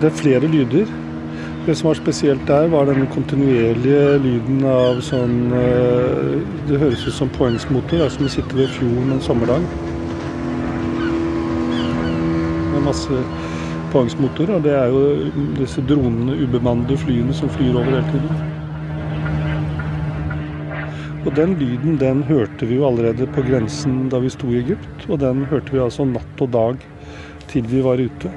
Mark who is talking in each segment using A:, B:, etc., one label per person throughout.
A: det er flere lyder. Det som var spesielt der, var den kontinuerlige lyden av sånn eh, Det høres ut som er som å sitte ved fjorden en sommerdag. Med masse påhengsmotor, og det er jo disse dronene, ubemannede flyene som flyr over hele tiden. Og den lyden den hørte vi jo allerede på grensen da vi sto i Egypt, og den hørte vi altså natt og dag til vi var ute.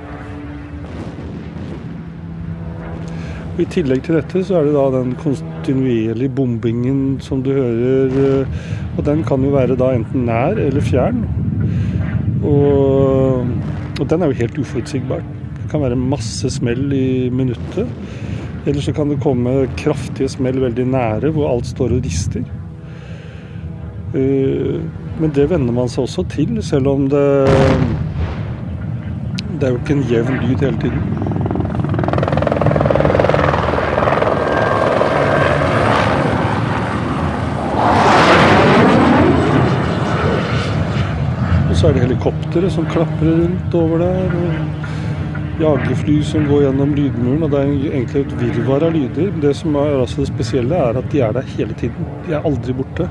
A: I tillegg til dette så er det da den kontinuerlige bombingen som du hører. Eh, og den kan jo være da enten nær eller fjern. Og, og den er jo helt uforutsigbar. Det kan være masse smell i minuttet. Eller så kan det komme kraftige smell veldig nære, hvor alt står og rister. Eh, men det venner man seg også til, selv om det Det er jo ikke en jevn lyd hele tiden. Så er det helikoptre som klaprer rundt over der. og Jagerfly som går gjennom lydmuren. og Det er egentlig et virvar av lyder. Det som er altså det spesielle, er at de er der hele tiden. De er aldri borte.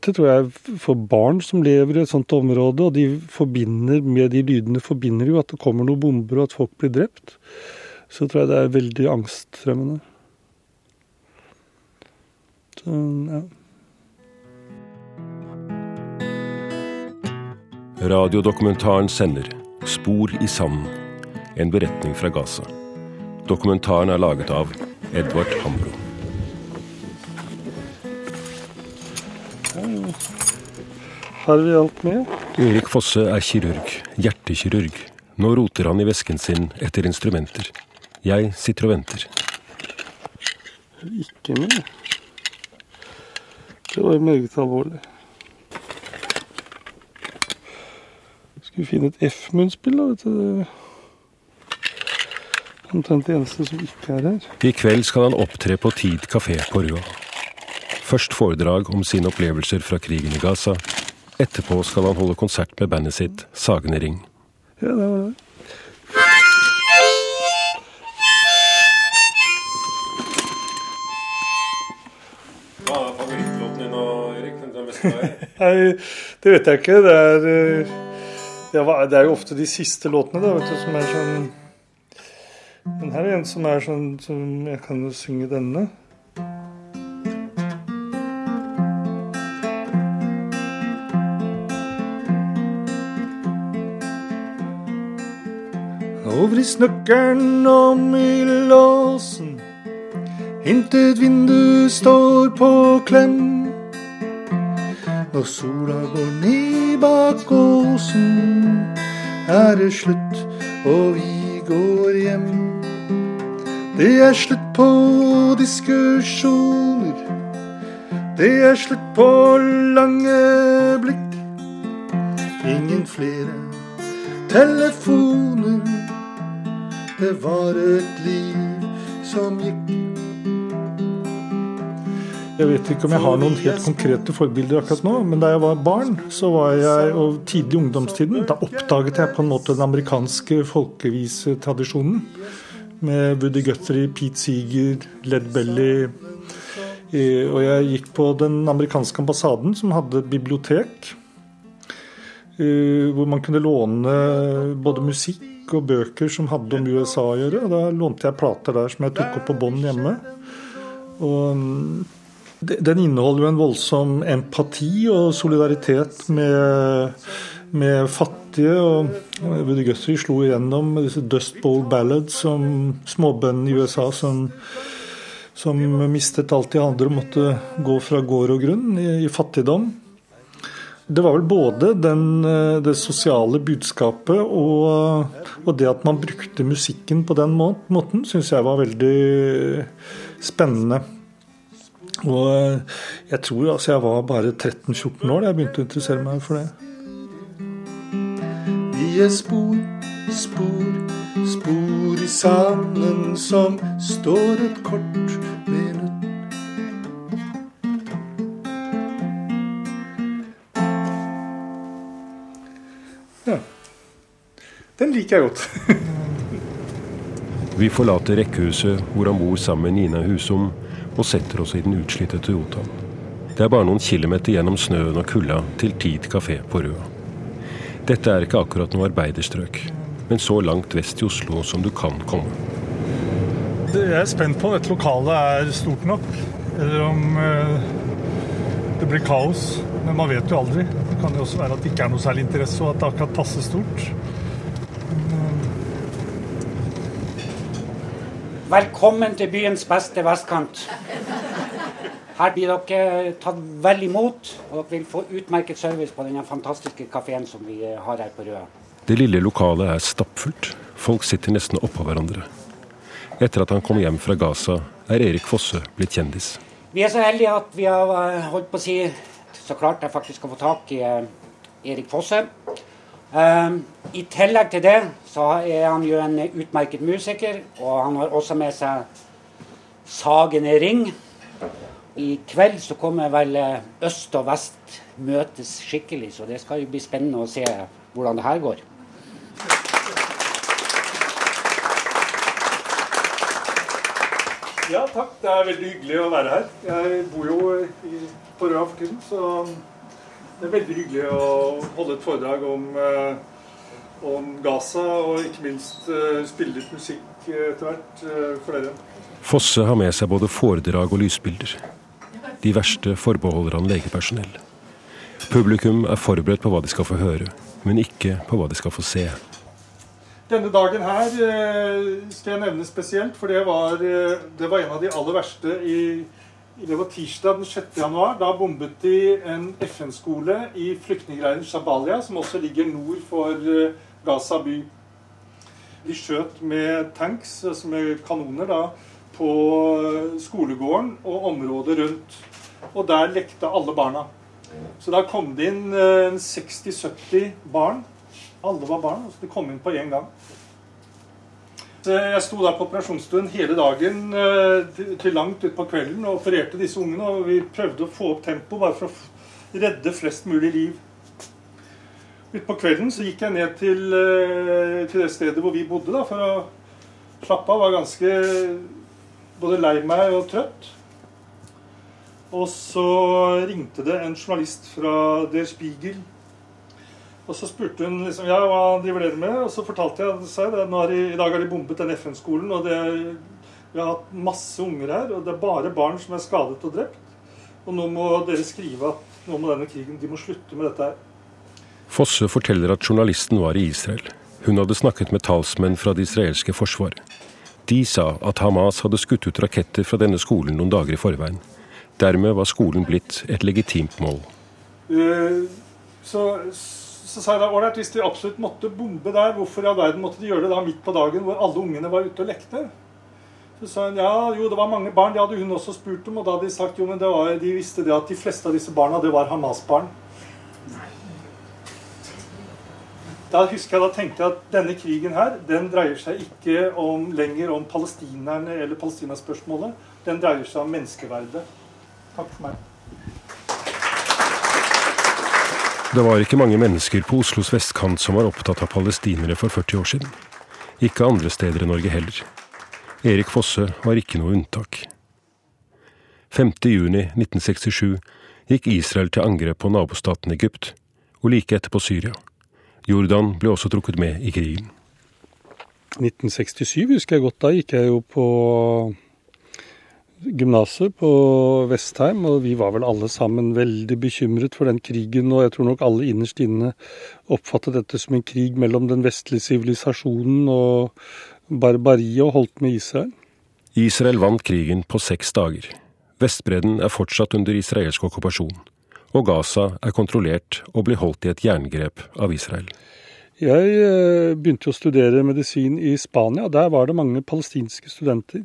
A: Dette tror jeg for barn som lever i et sånt område, og de forbinder med de lydene forbinder jo at det kommer noen bomber og at folk blir drept, så tror jeg det er veldig angstfremmende. Så, ja.
B: Radiodokumentaren sender 'Spor i sanden', en beretning fra Gaza. Dokumentaren er laget av Edvard Hambro.
A: Har vi alt med?
B: Erik Fosse er kirurg, hjertekirurg. Nå roter han i vesken sin etter instrumenter. Jeg sitter og venter.
A: Ikke med. Det var meget alvorlig. Skal vi finne et F-munnspill, da? vet du. Omtrent det eneste som ikke er her.
B: I kveld skal han opptre på Tid kafé på Røa. Først foredrag om sine opplevelser fra krigen i Gaza, Etterpå skal han holde konsert med bandet sitt Sagene Ring.
A: Ja, det var det.
B: Hva er favorittlåten din Erik? Den beste
A: Nei, det vet jeg ikke. Det er, eh, det er jo ofte de siste låtene da, vet du, som er sånn Den her er en som er sånn som Jeg kan jo synge denne. Og vri snøkkelen om i låsen. Intet vindu står på klem. Når sola går ned bak åsen, er det slutt, og vi går hjem. Det er slutt på diskusjoner. Det er slutt på lange blikk. Ingen flere telefoner. Det var et liv som gikk. Jeg vet ikke om jeg har noen helt konkrete forbilder akkurat nå, men da jeg var barn, så var jeg, og tidlig i ungdomstiden, da oppdaget jeg på en måte den amerikanske folkevisetradisjonen. Med Woody Guthrie, Pete Seeger, Led Belly. Eh, og jeg gikk på den amerikanske ambassaden, som hadde bibliotek. Eh, hvor man kunne låne både musikk og bøker som hadde om USA å gjøre. og Da lånte jeg plater der som jeg tok opp på bånd hjemme. Og mm, den inneholder jo en voldsom empati og solidaritet med, med fattige. og Woody Guthrie slo igjennom med disse Dust Bowl Ballads som småbøndene i USA som, som mistet alt de andre og måtte gå fra gård og grunn i, i fattigdom. Det var vel både den, eh, det sosiale budskapet og, og, det at man brukte musikken på den måten, syns jeg var veldig spennende. Og eh, jeg tror altså jeg var bare 13-14 år da jeg begynte å interessere meg for det. Vi er spor, spor, spor i sanden som står et kort Liker jeg godt.
B: Vi forlater rekkehuset hvor han bor sammen med Nina Husom, og setter oss i den utslitte Toyotaen. Det er bare noen kilometer gjennom snøen og kulda til Tid kafé på Røa. Dette er ikke akkurat noe arbeiderstrøk, men så langt vest i Oslo som du kan komme.
A: Jeg er spent på om dette lokalet er stort nok, eller om eh, det blir kaos. Men man vet jo aldri. Det kan jo også være at det ikke er noe særlig interesse, og at det akkurat passer stort.
C: Velkommen til byens beste vestkant. Her blir dere tatt vel imot, og dere vil få utmerket service på denne fantastiske kafeen som vi har her på Røa.
B: Det lille lokalet er stappfullt. Folk sitter nesten oppå hverandre. Etter at han kom hjem fra Gaza, er Erik Fosse blitt kjendis.
C: Vi er så heldige at vi har eh, holdt på å si så klart jeg faktisk skal få tak i eh, Erik Fosse. Um, I tillegg til det så er han jo en utmerket musiker, og han har også med seg Sagene Ring. I kveld så kommer vel eh, øst og vest møtes skikkelig, så det skal jo bli spennende å se hvordan det her går.
A: Ja, takk. Det er veldig hyggelig å være her. Jeg bor jo i, på Røa for tiden, så det er veldig hyggelig å holde et foredrag om, eh, om Gaza, og ikke minst eh, spille litt musikk etter hvert eh, for dere.
B: Fosse har med seg både foredrag og lysbilder. De verste forbeholder han legepersonell. Publikum er forberedt på hva de skal få høre, men ikke på hva de skal få se.
A: Denne dagen her skal jeg nevne spesielt, for det var, det var en av de aller verste i det var tirsdag den 6. januar. Da bombet de en FN-skole i flyktningleiren Shabalia, som også ligger nord for Gaza by. De skjøt med tanks, altså med kanoner, da, på skolegården og området rundt. Og der lekte alle barna. Så da kom det inn 60-70 barn alle var barn. så De kom inn på én gang. Jeg sto der på operasjonsstuen hele dagen til langt utpå kvelden og opererte disse ungene. Og vi prøvde å få opp tempoet bare for å redde flest mulig liv. Utpå kvelden så gikk jeg ned til, til, det stedet hvor vi bodde, da, for å slappe av. Var ganske både lei meg og trøtt. Og så ringte det en journalist fra Der Spiegel og så spurte hun liksom, ja, hva driver dere med, og så fortalte jeg seg det. Nå har de, I dag har de bombet den FN-skolen, og det, vi har hatt masse unger her. Og det er bare barn som er skadet og drept. Og nå må dere skrive at nå må denne krigen, de må slutte med dette her.
B: Fosse forteller at journalisten var i Israel. Hun hadde snakket med talsmenn fra det israelske forsvaret. De sa at Hamas hadde skutt ut raketter fra denne skolen noen dager i forveien. Dermed var skolen blitt et legitimt mål.
A: Uh, så så sa jeg da ålreit, hvis de absolutt måtte bombe der, hvorfor i all verden måtte de gjøre det da midt på dagen hvor alle ungene var ute og lekte? Så sa hun ja, jo, det var mange barn. Det hadde hun også spurt om. Og da hadde de sagt jo, men var, de visste det at de fleste av disse barna, det var Hamas-barn. Da husker jeg da tenkte jeg at denne krigen her, den dreier seg ikke om, lenger om palestinerne eller palestinaspørsmålet. Den dreier seg om menneskeverdet. Takk for meg.
B: Det var ikke mange mennesker på Oslos vestkant som var opptatt av palestinere for 40 år siden. Ikke andre steder i Norge heller. Erik Fosse var ikke noe unntak. 5.6.1967 gikk Israel til angrep på nabostaten Egypt, og like etterpå Syria. Jordan ble også trukket med i krigen.
A: 1967 husker jeg godt. Da gikk jeg jo på gymnaset på Vestheim, og vi var vel alle sammen veldig bekymret for den krigen. Og jeg tror nok alle innerst inne oppfattet dette som en krig mellom den vestlige sivilisasjonen og barbariet, og holdt med Israel.
B: Israel vant krigen på seks dager. Vestbredden er fortsatt under israelsk okkupasjon. Og Gaza er kontrollert og blir holdt i et jerngrep av Israel.
A: Jeg eh, begynte å studere medisin i Spania. Der var det mange palestinske studenter.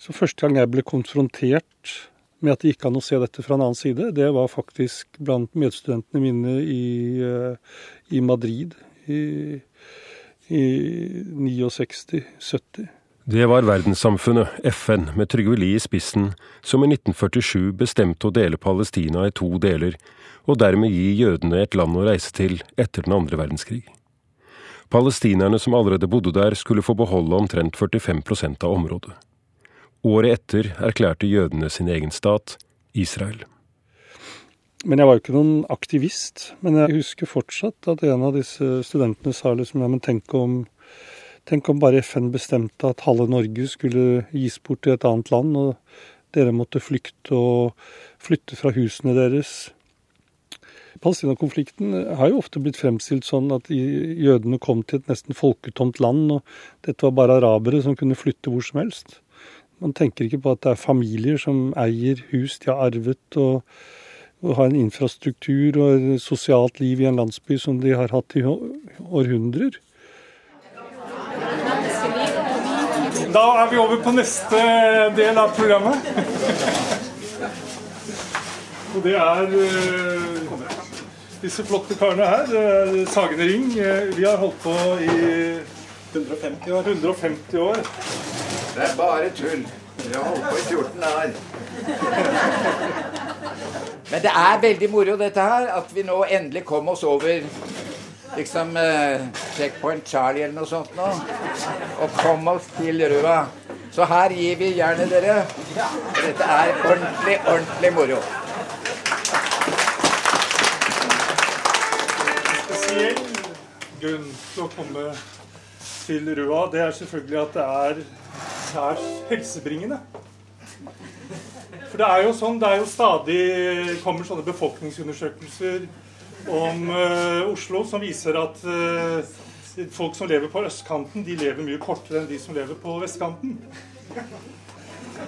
A: Så første gang jeg ble konfrontert med at det gikk an å se dette fra en annen side, det var faktisk blant medstudentene mine i, eh, i Madrid i, i 69-70.
B: Det var verdenssamfunnet, FN, med Trygve Lie i spissen, som i 1947 bestemte å dele Palestina i to deler, og dermed gi jødene et land å reise til etter den andre verdenskrig. Palestinerne som allerede bodde der, skulle få beholde omtrent 45% av området. Året etter erklærte jødene sin egen stat, Israel.
A: Men jeg var jo ikke noen aktivist. Men jeg husker fortsatt at en av disse studentene sa liksom ja, men tenk om, tenk om bare FN bestemte at halve Norge skulle gis bort til et annet land, og dere måtte flykte og flytte fra husene deres. Palestina-konflikten har jo ofte blitt fremstilt sånn at jødene kom til et nesten folketomt land, og dette var bare arabere som kunne flytte hvor som helst. Man tenker ikke på at det er familier som eier hus de har arvet, og, og har en infrastruktur og et sosialt liv i en landsby som de har hatt i århundrer. Da er vi over på neste del av programmet. og det er uh, disse flotte karene her. Sagene Ring. Eh, vi har holdt på i 150 år. 150 år.
D: Det er bare tull. Vi har holdt på i 14 år. Men det er veldig moro, dette her, at vi nå endelig kom oss over liksom eh, Checkpoint Charlie eller noe sånt nå. Og kom oss til Røa. Så her gir vi jernet, dere. Dette er ordentlig, ordentlig moro.
A: Spesiell grunn til å komme til Røa, det er selvfølgelig at det er særs helsebringende. For det er jo sånn, det er jo stadig kommer sånne befolkningsundersøkelser om uh, Oslo som viser at uh, folk som lever på østkanten, de lever mye kortere enn de som lever på vestkanten.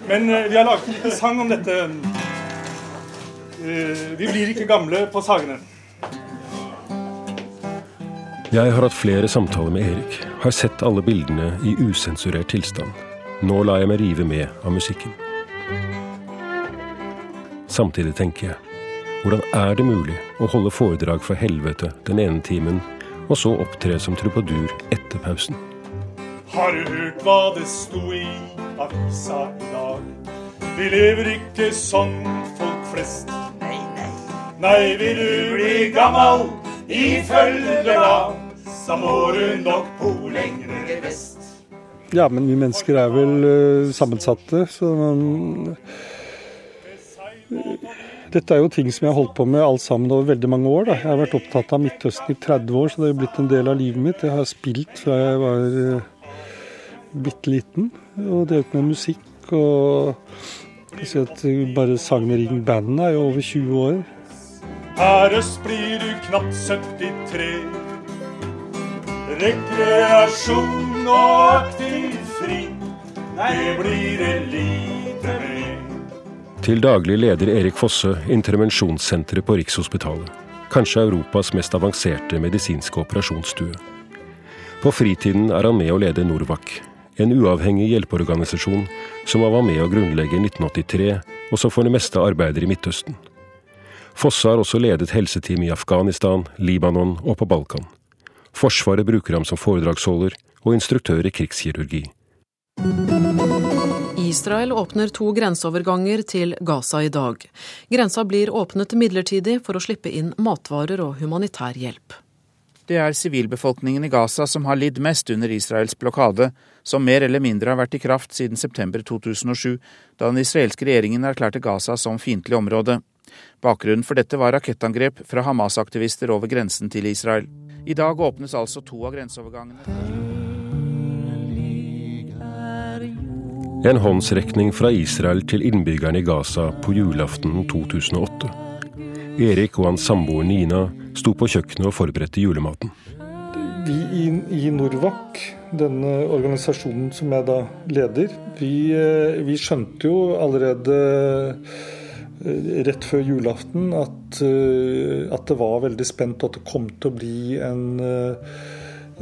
A: Men uh, vi har laget en sang om dette. vi blir ikke gamle på Sagene.
B: Jeg har hatt flere samtaler med Erik, har sett alle bildene i usensurert tilstand. Nå lar jeg meg rive med av musikken. Samtidig tenker jeg, hvordan er det mulig å holde foredrag for helvete den ene timen, og så opptre som trubadur etter pausen?
A: Har du hørt hva det sto i avisa i dag? Vi lever ikke som folk flest. Nei, nei. Nei, vil du bli gammal følge blad, så må du nok bo lenger vest. Ja, men vi mennesker er vel uh, sammensatte, så man dette er jo ting som jeg har holdt på med alt sammen over veldig mange år. Da. Jeg har vært opptatt av Midtøsten i 30 år, så det har blitt en del av livet mitt. Jeg har spilt fra jeg var uh, bitte liten, og drevet med musikk. Og jeg ser at bare Sagner Ring Bandet er jo over 20 år. Her øst blir du knapt 73 rekreasjon og aktiv fri. Det blir det lite med.
B: Til daglig leder Erik Fosse intervensjonssenteret på Rikshospitalet. Kanskje Europas mest avanserte medisinske operasjonsstue. På fritiden er han med å lede Norvac, en uavhengig hjelpeorganisasjon som han var med å grunnlegge i 1983, og som for det meste arbeider i Midtøsten. Fosse har også ledet helseteam i Afghanistan, Libanon og på Balkan. Forsvaret bruker ham som foredragsholder og instruktør i krigskirurgi.
E: Israel åpner to grenseoverganger til Gaza i dag. Grensa blir åpnet midlertidig for å slippe inn matvarer og humanitær hjelp.
F: Det er sivilbefolkningen i Gaza som har lidd mest under Israels blokade, som mer eller mindre har vært i kraft siden september 2007, da den israelske regjeringen erklærte Gaza som fiendtlig område. Bakgrunnen for dette var rakettangrep fra Hamas-aktivister over grensen til Israel. I dag åpnes altså to av grenseovergangene.
B: En håndsrekning fra Israel til innbyggerne i Gaza på julaften 2008. Erik og hans samboer Nina sto på kjøkkenet og forberedte julematen.
A: Vi i, i Norvac, denne organisasjonen som jeg da leder, vi, eh, vi skjønte jo allerede rett før julaften at, eh, at, det var veldig spent, og at det kom til å bli en, eh,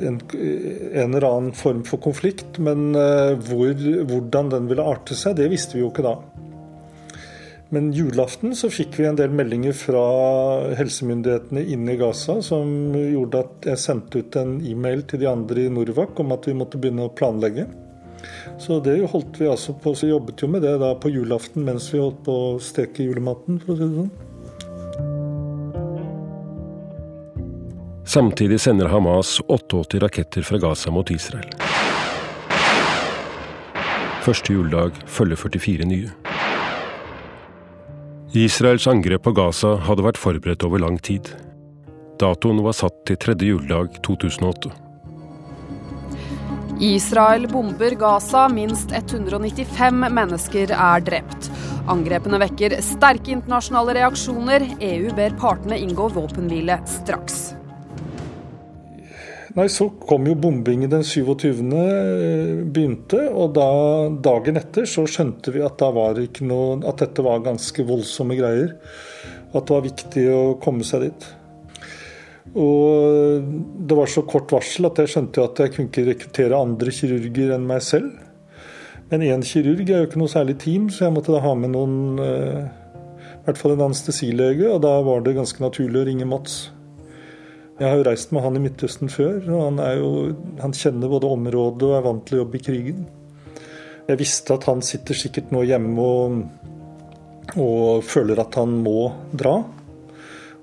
A: en, en eller annen form for konflikt. Men hvor, hvordan den ville arte seg, det visste vi jo ikke da. Men julaften så fikk vi en del meldinger fra helsemyndighetene inne i Gaza som gjorde at jeg sendte ut en e-mail til de andre i Norvak om at vi måtte begynne å planlegge. Så det holdt vi altså på. Så jobbet jo med det da på julaften mens vi holdt på å steke julematen, for å si det sånn.
B: Samtidig sender Hamas 88 raketter fra Gaza mot Israel. Første juledag følger 44 nye. Israels angrep på Gaza hadde vært forberedt over lang tid. Datoen var satt til tredje juledag 2008.
G: Israel bomber Gaza, minst 195 mennesker er drept. Angrepene vekker sterke internasjonale reaksjoner. EU ber partene inngå våpenhvile straks.
A: Nei, Så kom jo bombingen den 27. Eh, begynte, og da, dagen etter så skjønte vi at, ikke noe, at dette var ganske voldsomme greier. At det var viktig å komme seg dit. Og det var så kort varsel at jeg skjønte at jeg kunne ikke rekruttere andre kirurger enn meg selv. Men én kirurg er jo ikke noe særlig team, så jeg måtte da ha med noen, eh, i hvert fall en anestesilege, og da var det ganske naturlig å ringe Mats. Jeg har jo reist med han i Midtøsten før, og han, jo, han kjenner både området og er vant til å jobbe i krigen. Jeg visste at han sitter sikkert nå hjemme og, og føler at han må dra.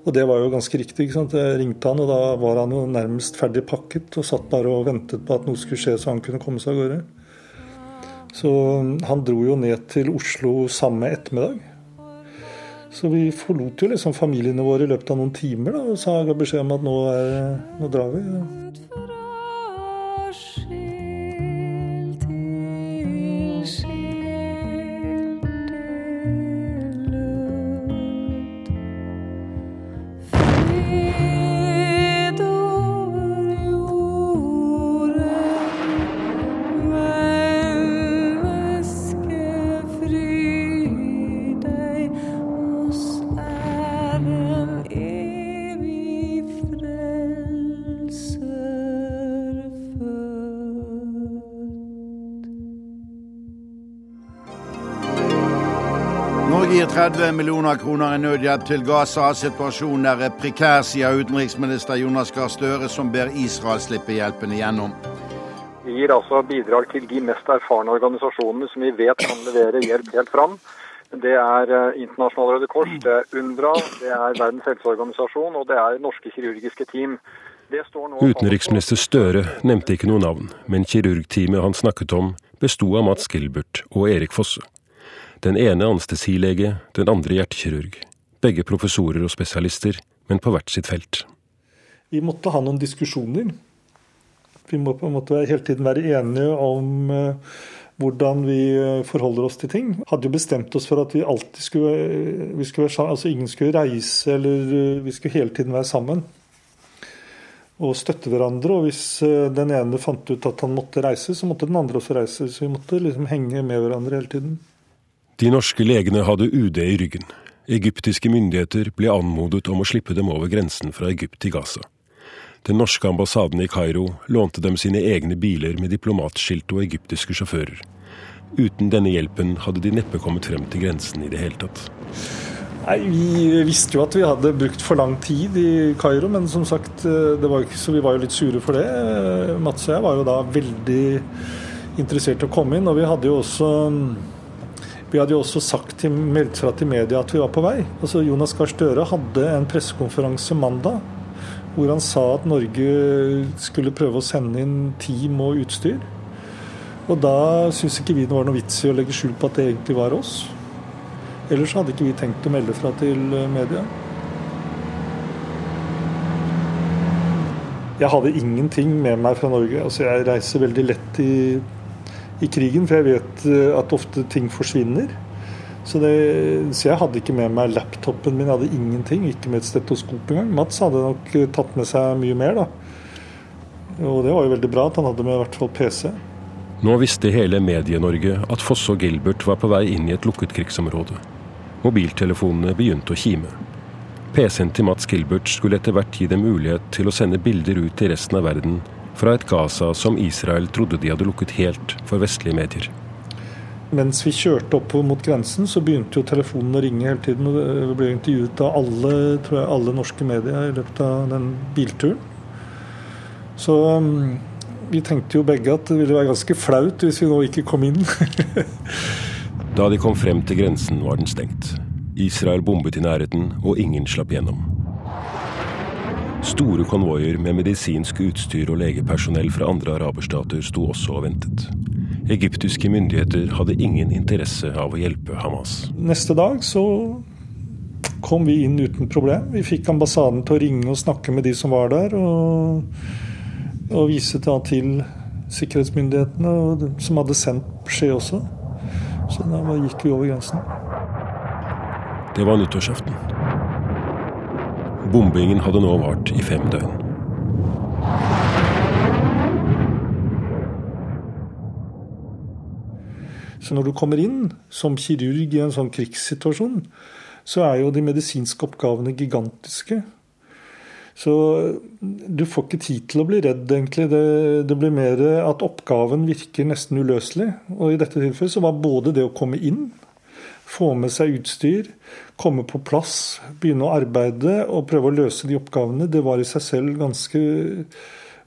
A: Og det var jo ganske riktig. ikke sant? Jeg ringte han, og da var han jo nærmest ferdig pakket og satt bare og ventet på at noe skulle skje så han kunne komme seg av gårde. Så han dro jo ned til Oslo samme ettermiddag. Så vi forlot jo liksom familiene våre i løpet av noen timer da, og sa beskjed om at nå, er, nå drar vi. Ja.
H: 30 millioner kroner i nødhjelp til Gaza. Situasjonen er prekær, sier utenriksminister Jonas Gahr Støre, som ber Israel slippe hjelpen igjennom.
I: Vi gir altså bidrag til de mest erfarne organisasjonene som vi vet kan levere hjelp helt fram. Det er eh, Internasjonal Røde Kors, det er UNDRA, det er Verdens helseorganisasjon og det er norske kirurgiske team.
B: Utenriksminister Støre nevnte ikke noe navn, men kirurgteamet han snakket om, besto av Mats Gilbert og Erik Fosse. Den ene anestesilege, den andre hjertekirurg. Begge professorer og spesialister, men på hvert sitt felt.
A: Vi måtte ha noen diskusjoner. Vi må på en måte hele tiden være enige om uh, hvordan vi eh, forholder oss til ting. Hadde jo bestemt oss for at vi alltid skulle, eh, vi skulle være, altså ingen skulle reise, eller vi skulle hele tiden være sammen. Og støtte hverandre. Og hvis den ene fant ut at han måtte reise, så måtte den andre også reise. Så vi måtte liksom henge med hverandre hele tiden.
B: De norske legene hadde UD i ryggen. Egyptiske myndigheter ble anmodet om å slippe dem over grensen fra Egypt til Gaza. Den norske ambassaden i Kairo lånte dem sine egne biler med diplomatskilt og egyptiske sjåfører. Uten denne hjelpen hadde de neppe kommet frem til grensen i det hele tatt.
A: Nei, Vi visste jo at vi hadde brukt for lang tid i Kairo, men som sagt, eh, var ikke, så vi var jo litt sure for det. Eh, Mats og jeg var jo da veldig interessert i å komme inn, og vi hadde jo også vi hadde jo også sagt til, meldt fra til media at vi var på vei. Altså Jonas Gahr Støre hadde en pressekonferanse mandag hvor han sa at Norge skulle prøve å sende inn team og utstyr. Og da syns ikke vi det var noe vits i å legge skjul på at det egentlig var oss. Ellers hadde ikke vi tenkt å melde fra til media. Jeg hadde ingenting med meg fra Norge. Altså jeg reiser veldig lett i i krigen, for jeg vet eh, at ofte ting forsvinner. Så, det, så, jeg hadde ikke med meg laptopen min, jeg hadde ingenting. Ikke med et stetoskop engang. Mats hadde nok eh, tatt med seg mye mer, da. Og det var jo veldig bra at han hadde med i hvert fall PC.
B: Nå visste hele Medie-Norge at Fosse og Gilbert var på vei inn i et lukket krigsområde. Mobiltelefonene begynte å kime. PC-en til Mats Gilbert skulle etter hvert gi dem mulighet til å sende bilder ut til resten av verden fra et Gaza som Israel trodde de hadde lukket helt for vestlige medier.
A: mens vi kjørte opp mot grensen, så begynte jo telefonen å ringe hele tiden. og Vi ble intervjuet av alle, tror jeg, alle norske medier i løpet av den bilturen. Så um, vi tenkte jo begge at det ville være ganske flaut hvis vi nå ikke kom inn.
B: da de kom frem til grensen, var den stengt. Israel bombet i nærheten, og ingen slapp gjennom. Store konvoier med medisinsk utstyr og legepersonell fra andre araberstater sto også og ventet. Egyptiske myndigheter hadde ingen interesse av å hjelpe Hamas.
A: Neste dag så kom vi inn uten problem. Vi fikk ambassaden til å ringe og snakke med de som var der, og, og vise da til sikkerhetsmyndighetene, og, som hadde sendt beskjed også. Så da gikk vi over grensen.
B: Det var nyttårsaften. Bombingen hadde nå vart i fem døgn.
A: Så når du kommer inn som kirurg i en sånn krigssituasjon, så er jo de medisinske oppgavene gigantiske. Så du får ikke tid til å bli redd, egentlig. Det, det, blir mer at oppgaven virker nesten uløselig. Og i dette tilfellet så var både det å komme inn, få med seg utstyr, komme på plass, begynne å arbeide og prøve å løse de oppgavene, det var i seg selv ganske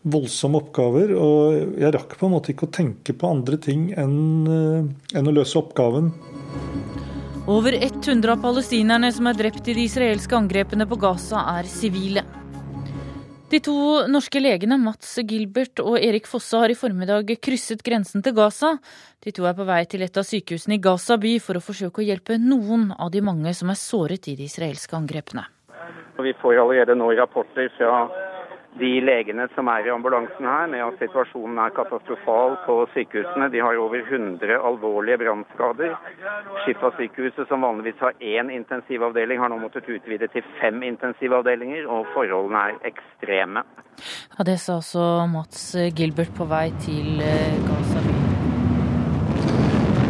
A: voldsomme oppgaver. Og jeg rakk på en måte ikke å tenke på andre ting enn, eh, enn å løse oppgaven.
J: Over 100 av palestinerne som er drept i de israelske angrepene på Gaza, er sivile. De to norske legene Mats Gilbert og Erik Fosse har i formiddag krysset grensen til Gaza. De to er på vei til et av sykehusene i Gaza by for å forsøke å hjelpe noen av de mange som er såret i de israelske angrepene.
K: Vi får allerede nå rapporter fra de legene som er i ambulansen her, med at situasjonen er katastrofal på sykehusene. De har over 100 alvorlige brannskader. Shifa-sykehuset, som vanligvis har én intensivavdeling, har nå måttet utvide til fem intensivavdelinger, og forholdene er ekstreme.
J: Ja, Det sa altså Mats Gilbert på vei til eh, Gaza by.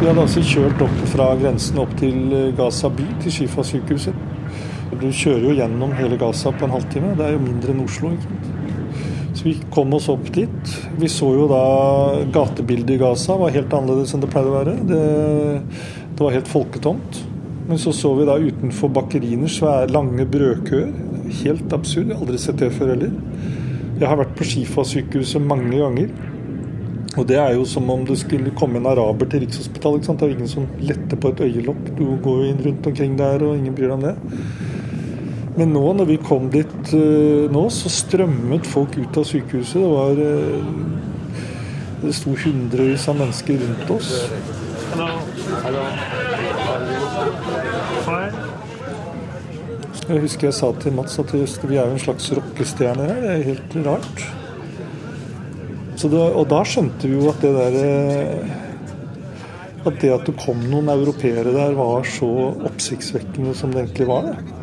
A: Vi hadde altså kjørt opp fra grensen opp til eh, Gaza by, til Shifa-sykehuset. Du kjører jo gjennom hele Gaza på en halvtime. Det er jo mindre enn Oslo. ikke sant? Så vi kom oss opp dit. Vi så jo da gatebildet i Gaza var helt annerledes enn det pleide å være. Det, det var helt folketomt. Men så så vi da utenfor bakeriene svære, lange brødkøer. Helt absurd. Jeg har aldri sett det før heller. Jeg har vært på Shifa-sykehuset mange ganger. Og det er jo som om det skulle komme en araber til Rikshospitalet. Det er jo ingen som letter på et øyelokk. Du går jo inn rundt omkring der, og ingen bryr deg om det. Men nå når vi kom dit uh, nå, så strømmet folk ut av sykehuset. Det var uh, Det sto hundrevis av mennesker rundt oss. Jeg husker jeg sa til Mats at vi er jo en slags rockestjerner her. Det er helt rart. Det, og da skjønte vi jo at det der eh, At det at det kom noen europeere der, var så oppsiktsvekkende som det egentlig var. det.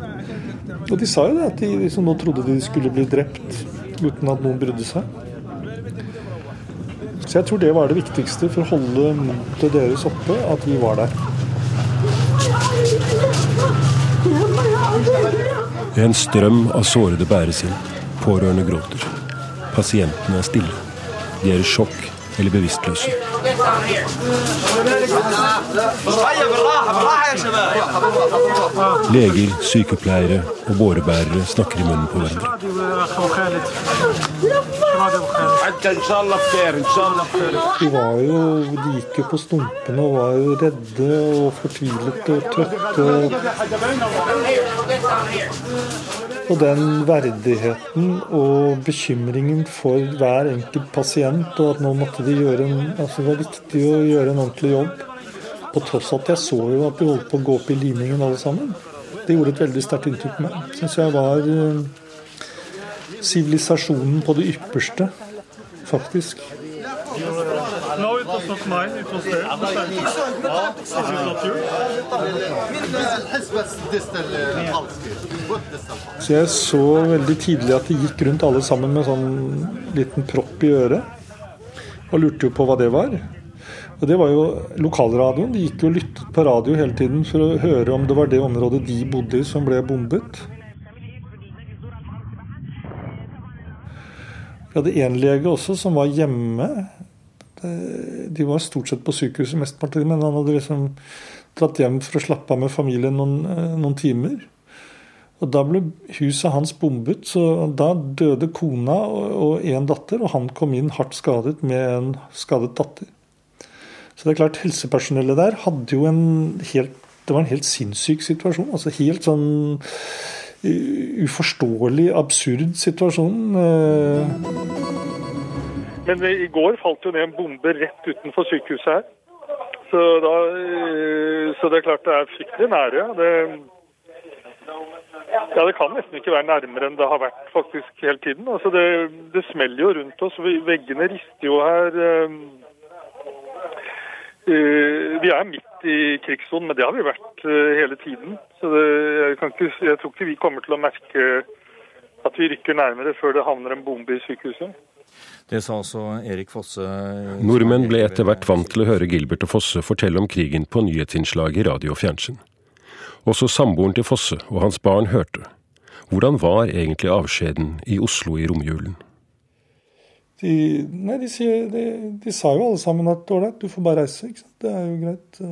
A: Og de sa jo det, at de liksom nå trodde de skulle bli drept uten at noen brydde seg. Så jeg tror det var det viktigste for å holde motet deres oppe, at vi var der.
B: En strøm av sårede bæres inn. Pårørende gråter. Pasientene er stille. De er i sjokk eller bevisstløse. Leger, sykepleiere og bårebærere snakker i munnen på hverandre.
A: De var jo, de gikk jo på stumpene og var jo redde og fortvilet og trøtte. Og den verdigheten og bekymringen for hver enkelt pasient, og at nå måtte de gjøre en, altså det var viktig å gjøre en ordentlig jobb. På tross av at jeg så jo at de holdt på å gå opp i limingen alle sammen. Det gjorde et veldig sterkt inntrykk på meg. Syns jeg var eh, sivilisasjonen på det ypperste, faktisk. No, it was not mine. It was there. Is it not yours. Så jeg så veldig tidlig at de gikk rundt alle sammen med sånn liten propp i øret. Og lurte jo på hva det var. Og det var jo lokalradioen. De gikk jo og lyttet på radio hele tiden for å høre om det var det området de bodde i som ble bombet. Vi hadde én lege også som var hjemme De var stort sett på sykehuset mesteparten, men han hadde liksom dratt hjem for å slappe av med familien noen, noen timer. Og Da ble huset hans bombet, så da døde kona og en datter. Og han kom inn hardt skadet med en skadet datter. Så det er klart, helsepersonellet der hadde jo en helt Det var en helt sinnssyk situasjon. altså Helt sånn uforståelig, absurd situasjon.
L: Men i går falt jo ned en bombe rett utenfor sykehuset her. Så, da, så det er klart det er fryktelig nære. Det, ja, det kan nesten ikke være nærmere enn det har vært faktisk hele tiden. Altså det, det smeller jo rundt oss. Veggene rister jo her. Vi er midt i krigssonen, men det har vi vært hele tiden. Så det, jeg, ikke, jeg, tror ikke vi kommer til å merke at vi rykker nærmere før det havner en bombe i sykehuset.
F: Det sa altså Erik Fosse.
B: Nordmenn ble etter hvert vant til å høre Gilbert og Fosse fortelle om krigen på nyhetsinnslag i radio og fjernsyn. Også samboeren til Fosse og hans barn hørte. Hvordan var egentlig avskjeden i Oslo i romjulen?
A: De, nei, de, sier, de, de, sa jo alle sammen at ålreit, du får bare reise. Ikke sant? Det er jo greit.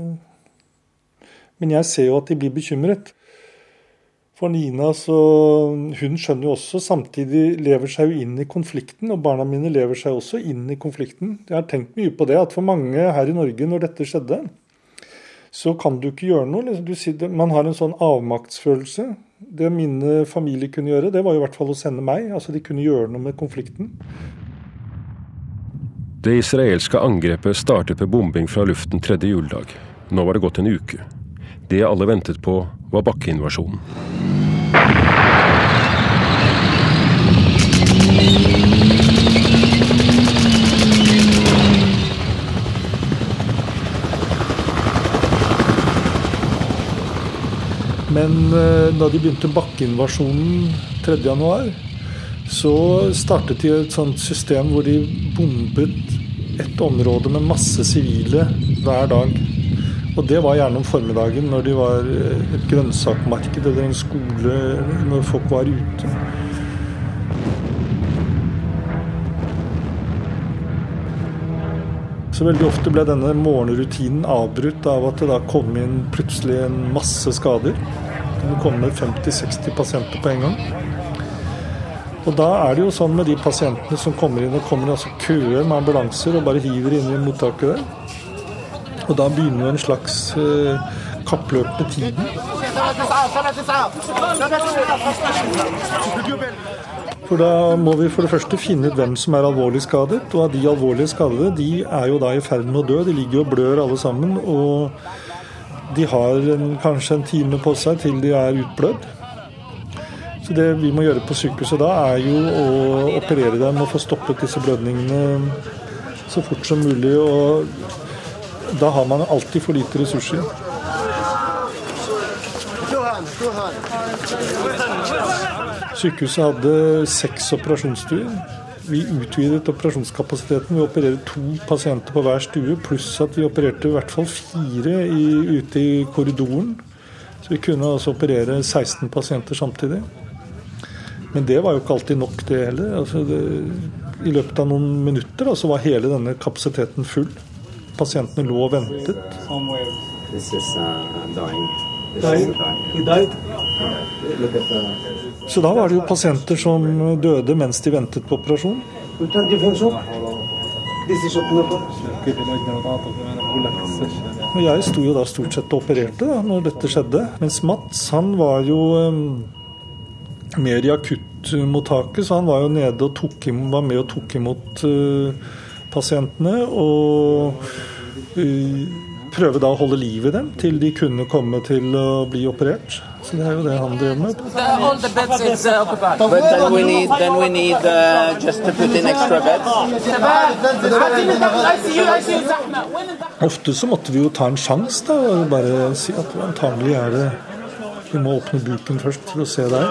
A: Men jeg ser jo at de blir bekymret. For Nina, så hun skjønner jo også, samtidig lever seg jo inn i konflikten. Og barna mine lever seg også inn i konflikten. Jeg har tenkt mye på det, at for mange her i Norge, når dette skjedde, så kan du ikke gjøre noe. Sitter, man har en sånn avmaktsfølelse. Det mine familie kunne gjøre, det var i hvert fall å sende meg. Altså De kunne gjøre noe med konflikten.
B: Det israelske angrepet startet med bombing fra luften tredje juledag. Nå var det gått en uke. Det alle ventet på, var bakkeinvasjonen.
A: Men da de begynte bakkeinvasjonen 3.1, så startet de et sånt system hvor de bombet et område med masse sivile hver dag. Og det var gjerne om formiddagen når de var et grønnsakmarked eller en skole, når folk var ute. Så veldig ofte ble denne morgenrutinen avbrutt av at det da kom inn plutselig en masse skader. Det kunne komme 50-60 pasienter på en gang. Og da er det jo sånn med de pasientene som kommer inn, og kommer altså køer med ambulanser og bare hiver inn i mottaket der. Og da begynner en slags eh, kappløp med tiden. For da må vi for det første finne ut hvem som er alvorlig skadet. Og av de alvorlige skadede, de er jo da i ferd med å dø. De ligger og blør alle sammen. Og de har en, kanskje en time på seg til de er utblødd. Så det vi må gjøre på sykehuset da, er jo å operere dem og få stoppet disse blødningene så fort som mulig. Og da har man alltid for lite ressurser. Sykehuset hadde seks operasjonsstuer. Vi utvidet operasjonskapasiteten Vi opererer to pasienter på hver stue, pluss at vi opererte i hvert fall fire i, ute i korridoren. Så vi kunne altså operere 16 pasienter samtidig. Men det var jo ikke alltid nok, det heller. Altså det, I løpet av noen minutter da, så var hele denne kapasiteten full. Pasientene lå og ventet. Så da var det jo pasienter som døde mens de ventet på operasjon. Og jeg sto jo da stort sett og opererte da når dette skjedde. Mens Mats han var jo um, mer i akuttmottaket, så han var jo nede og tok, var med og tok imot uh, pasientene. Og uh, prøve da å holde liv i dem til de kunne komme til å bli operert. Så det er jo det han driver med. Ofte så måtte vi jo ta en sjanse da, og bare si at antagelig er det vi må åpne buken først for å se der.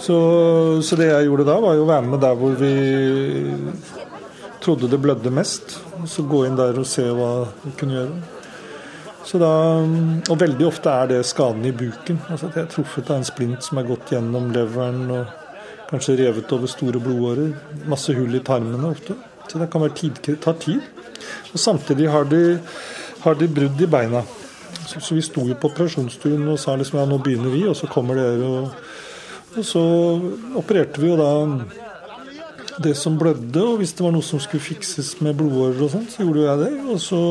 A: Så, så, det jeg gjorde da, var jo å være med der hvor vi trodde det blødde mest. Så gå inn der og se hva vi kunne gjøre. Så da, og veldig ofte er det skaden i buken. Altså at jeg er truffet av en splint som er gått gjennom leveren og kanskje revet over store blodårer. Masse hull i tarmene ofte. Så det kan være tid, ta tid. Og samtidig har de, har de brudd i beina. Så, så, vi sto jo på operasjonsstuen og sa liksom ja, nå begynner vi, og så kommer dere. Og, og så opererte vi jo da det som blødde, og hvis det var noe som skulle fikses med blodårer og sånn, så gjorde jo jeg det. Og så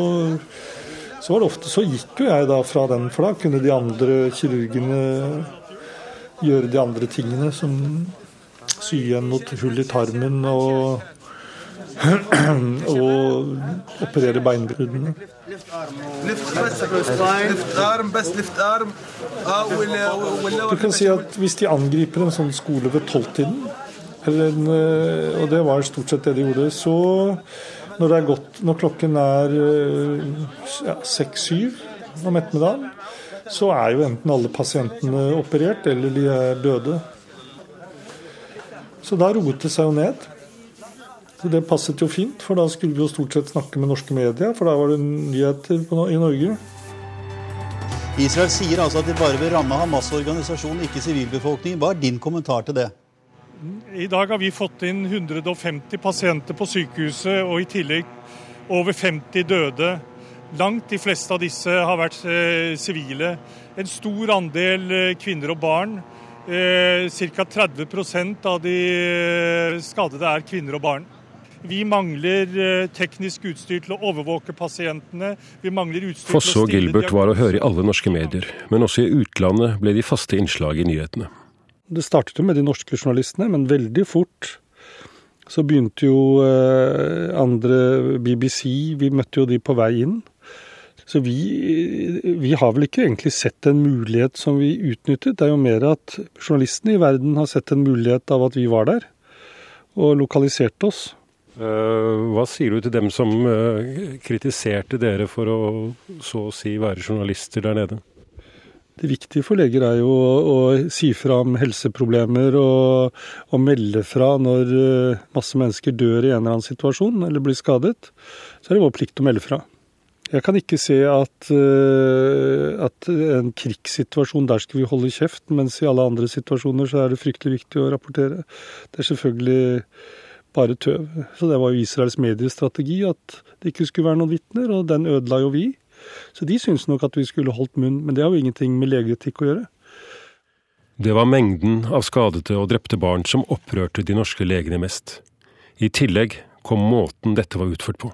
A: så var det ofte så gikk jo jeg da fra den, for da kunne de andre kirurgene gjøre de andre tingene, som sy igjen mot hull i tarmen og og operere beinbruddene. Du kan si at hvis de angriper en sånn skole ved tolvtiden, eh, og det var stort sett det de gjorde, så når, det er godt, når klokken er seks-syv ja, om ettermiddagen, så er jo enten alle pasientene operert, eller de er døde. Så da roet det seg jo ned. Så Det passet jo fint, for da skulle vi jo stort sett snakke med norske medier, for da var det nyheter i Norge.
M: Israel sier altså at de bare vil ramme Hamas-organisasjonen, ikke sivilbefolkningen. Hva er din kommentar til det?
A: I dag har vi fått inn 150 pasienter på sykehuset, og i tillegg over 50 døde. Langt de fleste av disse har vært eh, sivile. En stor andel eh, kvinner og barn. Eh, Ca. 30% av de eh, skadede er kvinner og barn. Vi mangler eh, teknisk utstyr til å overvåke pasientene. Vi mangler utstyr
B: Fosse og Gilbert var å høre i alle norske medier, men også i utlandet ble de faste innslag i nyhetene.
A: Det startet jo med de norske journalistene, men veldig fort så begynte jo eh, andre BBC Vi møtte jo de på vei inn. Så vi, vi, har vel ikke egentlig sett en mulighet som vi utnyttet. Det er jo mer at journalistene i verden har sett en mulighet av at vi var der, og lokaliserte oss.
B: Eh, hva sier du til dem som eh, kritiserte dere for å så å si være journalister der nede?
A: Det viktige for leger er jo å, å si fra om helseproblemer og, og, melde fra når eh, masse mennesker dør i en eller annen situasjon eller blir skadet. Så er det vår plikt å melde fra. Jeg kan ikke se at, at en krigssituasjon, der skal vi holde kjeft, mens i alle andre situasjoner så er det fryktelig viktig å rapportere. Det er selvfølgelig bare tøv. Så det var jo Israels mediestrategi at det ikke skulle være noen vitner, og den ødela jo vi. Så de syntes nok at vi skulle holdt munn, men det har jo ingenting med legeetikk å gjøre.
B: Det var mengden av skadede og drepte barn som opprørte de norske legene mest. I tillegg kom måten dette var utført på.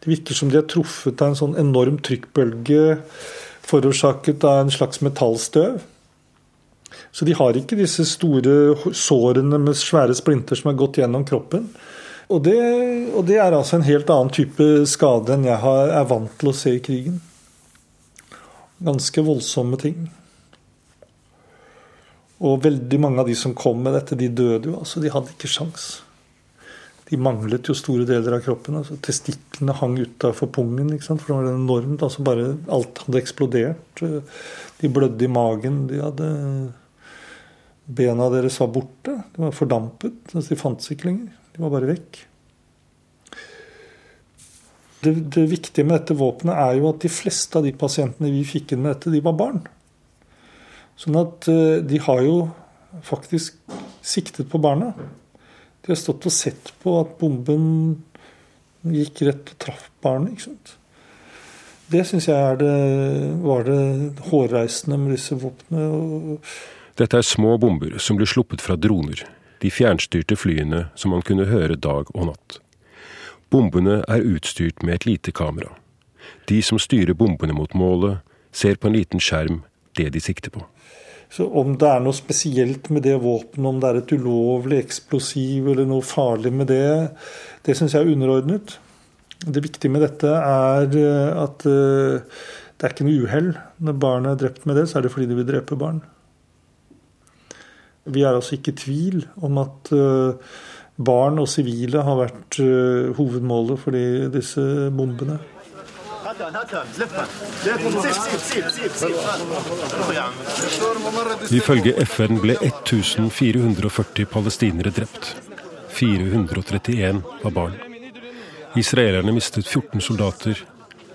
A: Det virker som de har truffet av en sånn enorm trykkbølge forårsaket av en slags metallstøv. Så de har ikke disse store sårene med svære splinter som har gått gjennom kroppen. Og det, og det, er altså en helt annen type skade enn jeg har, er vant til å se i krigen. Ganske voldsomme ting. Og veldig mange av de som kom med dette, de døde jo. altså De hadde ikke sjans. De manglet jo store deler av kroppen. altså Testiklene hang utafor pungen, ikke sant? for det var enormt. altså bare Alt hadde eksplodert. De blødde i magen. de hadde Bena deres var borte. De var fordampet. altså De fantes ikke lenger. De var bare vekk. Det, det, viktige med dette våpenet er jo at de fleste av de pasientene vi fikk inn med dette, de var barn. Sånn at eh, de har jo faktisk siktet på barna. De har stått og sett på at bomben gikk rett og traff barnet. ikke sant? Det syns jeg det, var det hårreisende med disse våpnene.
B: Dette er små bomber som blir sluppet fra droner de fjernstyrte flyene som man kunne høre dag og natt. Bombene er utstyrt med et lite kamera. De som styrer bombene mot målet, ser på en liten skjerm det de sikter på.
A: Så Om det er noe spesielt med det våpenet, om det er et ulovlig eksplosiv eller noe farlig med det, det syns jeg er underordnet. Det viktige med dette er eh, at eh, det er ikke noe uhell. Når barnet er drept med det, så er det fordi de vil drepe barn. Vi er altså ikke i tvil om at eh, barn og sivile har vært eh, hovedmålet for disse bombene.
B: Ifølge FN ble 1440 palestinere drept. 431 var barn. Israelerne mistet 14 soldater.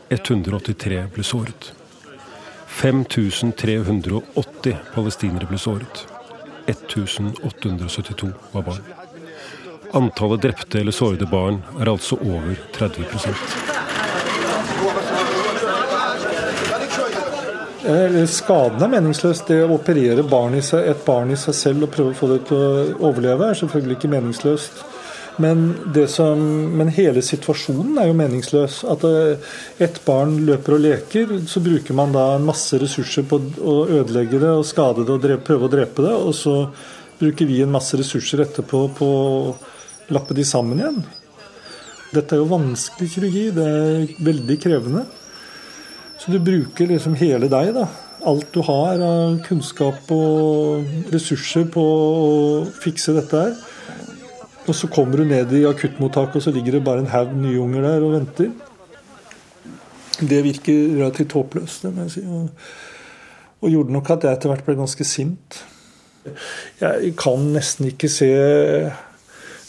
B: 183 ble såret. 5380 palestinere ble såret. 1872 var barn. Antallet drepte eller sårede barn er altså over 30
A: Eh, Skaden er meningsløs. Det å operere barn seg, et barn i seg selv og prøve å få det til å overleve, er selvfølgelig ikke meningsløst. Men, som, men, hele situasjonen er jo meningsløs. At ett et barn løper og leker, så bruker man da masse ressurser på å ødelegge det og skade det og drepe, prøve å drepe det. Og så bruker vi en masse ressurser etterpå på å lappe de sammen igjen. Dette er jo vanskelig kirurgi. Det er veldig krevende. Så du bruker liksom hele deg, da. Alt du har av kunnskap og ressurser på å fikse dette her. Og så kommer du ned i akuttmottaket, og så ligger det bare en haug nye unger der og venter. Det virker relativt håpløst, det må jeg si. Og, og gjorde nok at jeg etter hvert ble ganske sint. Jeg kan nesten ikke se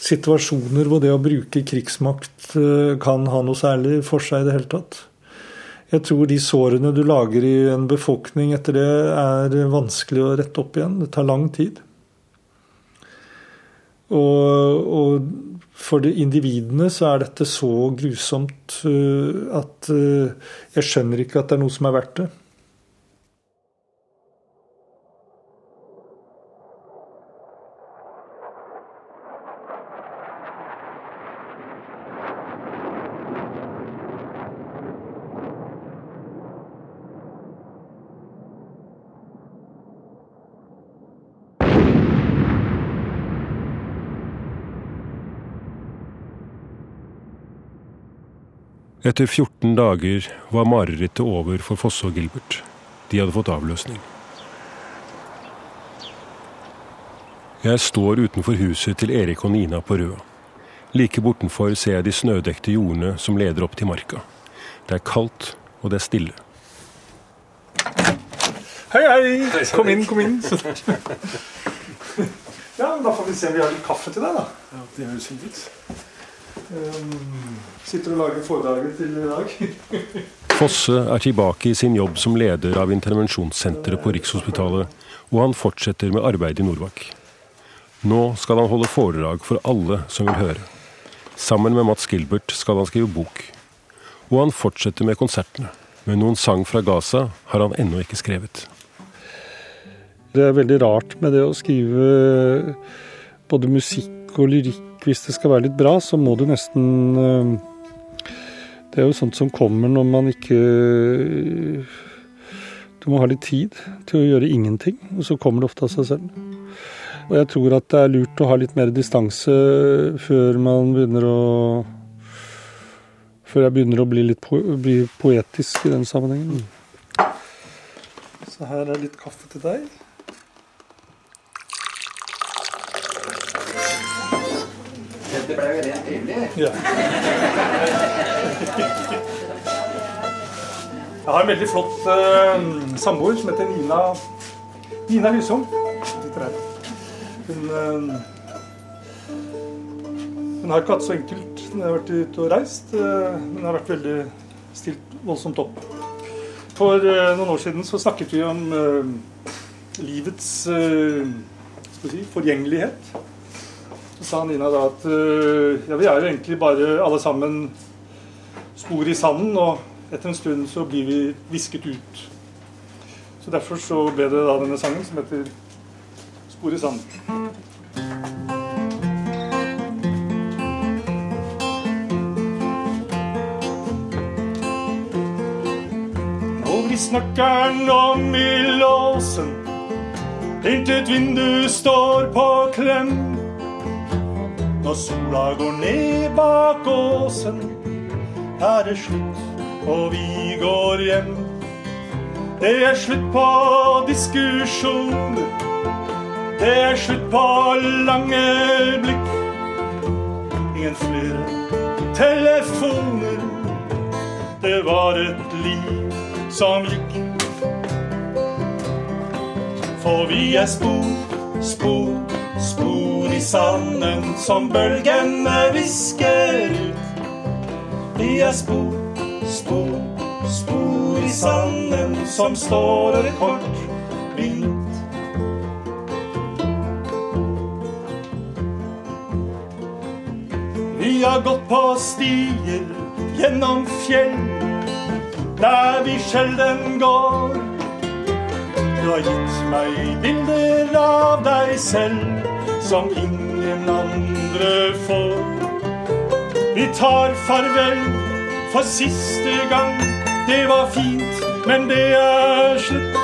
A: situasjoner hvor det å bruke krigsmakt eh, kan ha noe særlig for seg i det hele tatt. Jeg tror de sårene du lager i en befolkning etter det, er vanskelig å rette opp igjen. Det tar lang tid. Og, og for de individene så er dette så grusomt uh, at uh, jeg skjønner ikke at det er noe som er verdt det.
B: Etter 14 dager var marerittet over for Fosse og Gilbert. De hadde fått avløsning. Jeg står utenfor huset til Erik og Nina på Røa. Like bortenfor ser jeg de snødekte jordene som leder opp til marka. Det er kaldt, og det er stille.
A: Hei, hei! Kom inn, kom inn. Ja, Da får vi se om vi har litt kaffe til deg, da.
L: Ja, det høres fint ut.
A: Um, sitter og lager foredraget til i dag.
B: Fosse er tilbake i sin jobb som leder av intervensjonssenteret på Rikshospitalet, og han fortsetter med arbeidet i Nordbakk. Nå skal han holde foredrag for alle som vil høre. Sammen med Mats Gilbert skal han skrive bok. Og han fortsetter med konsertene. Men noen sang fra Gaza har han ennå ikke skrevet.
A: Det er veldig rart med det å skrive både musikk og lyrikk hvis det skal være litt bra, så må du nesten eh, Det er jo sånt som kommer når man ikke Du må ha litt tid til å gjøre ingenting, og så kommer det ofte av seg selv. Og jeg tror at det er lurt å ha litt mer distanse før man begynner å Før jeg begynner å bli litt po bli poetisk i den sammenhengen. Så her er litt kaffe til deg.
D: Dette ble jo rent trivelig.
A: Ja. Jeg har en veldig flott uh, samboer som heter Nina, Nina Husholm. Hun, uh, hun har ikke hatt så enkelt når jeg har vært ute og reist. Uh, hun har vært veldig stilt voldsomt opp. For noen år siden så snakket vi om livets si, forgjengelighet. Sa Nina da at ja, vi er jo egentlig bare alle sammen spor i sanden. og etter en stund så blir vi visket ut. Så Derfor så ble det da denne sangen som heter 'Spor i sanden'. Og vi nøkkelen om i låsen, intet vindu står på klem. Når sola går ned bak åsen, er det slutt og vi går hjem. Det er slutt på diskusjoner. Det er slutt på lange blikk. Ingen flere telefoner. Det var et liv som gikk. For vi er spor, spor, spor sanden som bølgene visker ut. Vi er spor spor,
N: spor i sanden som står over kort bit. Vi har gått på stier gjennom fjell der vi sjelden går. Du har gitt meg bilder av deg selv som ingen andre får. Vi tar farvel for siste gang. Det var fint, men det er slutt.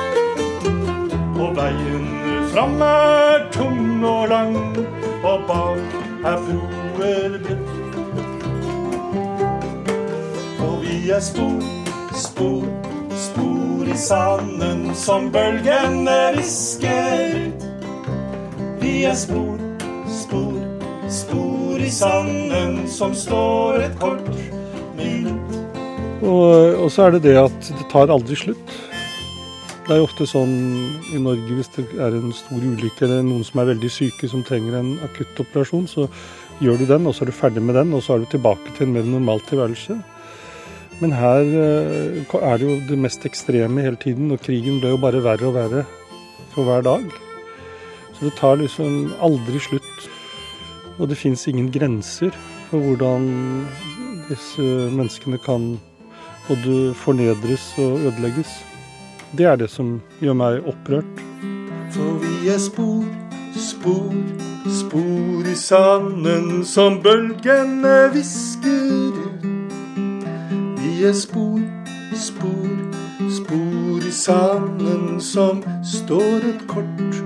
N: Og veien fram er tung og lang, og bak er broer brutt. Og vi er spor, spor, spor i sanden som bølgene visker. Vi er spor i som står et kort minutt. Og, og så er det det at det tar aldri slutt. Det er jo ofte sånn i Norge hvis det er en stor ulykke eller noen som er veldig syke som trenger en akuttoperasjon, så gjør du den, og så er du ferdig med den, og så er du tilbake til en mer normal tilværelse. Men her eh, er det jo det mest ekstreme hele tiden, og krigen ble jo bare verre og verre for hver dag. Så det tar liksom aldri slutt. Og det fins ingen grenser for hvordan disse menneskene kan både fornedres og ødelegges. Det er det som gjør meg opprørt. For vi er spor, spor, spor i sanden som bølgene visker ut. Vi er spor, spor, spor i sanden som står et kort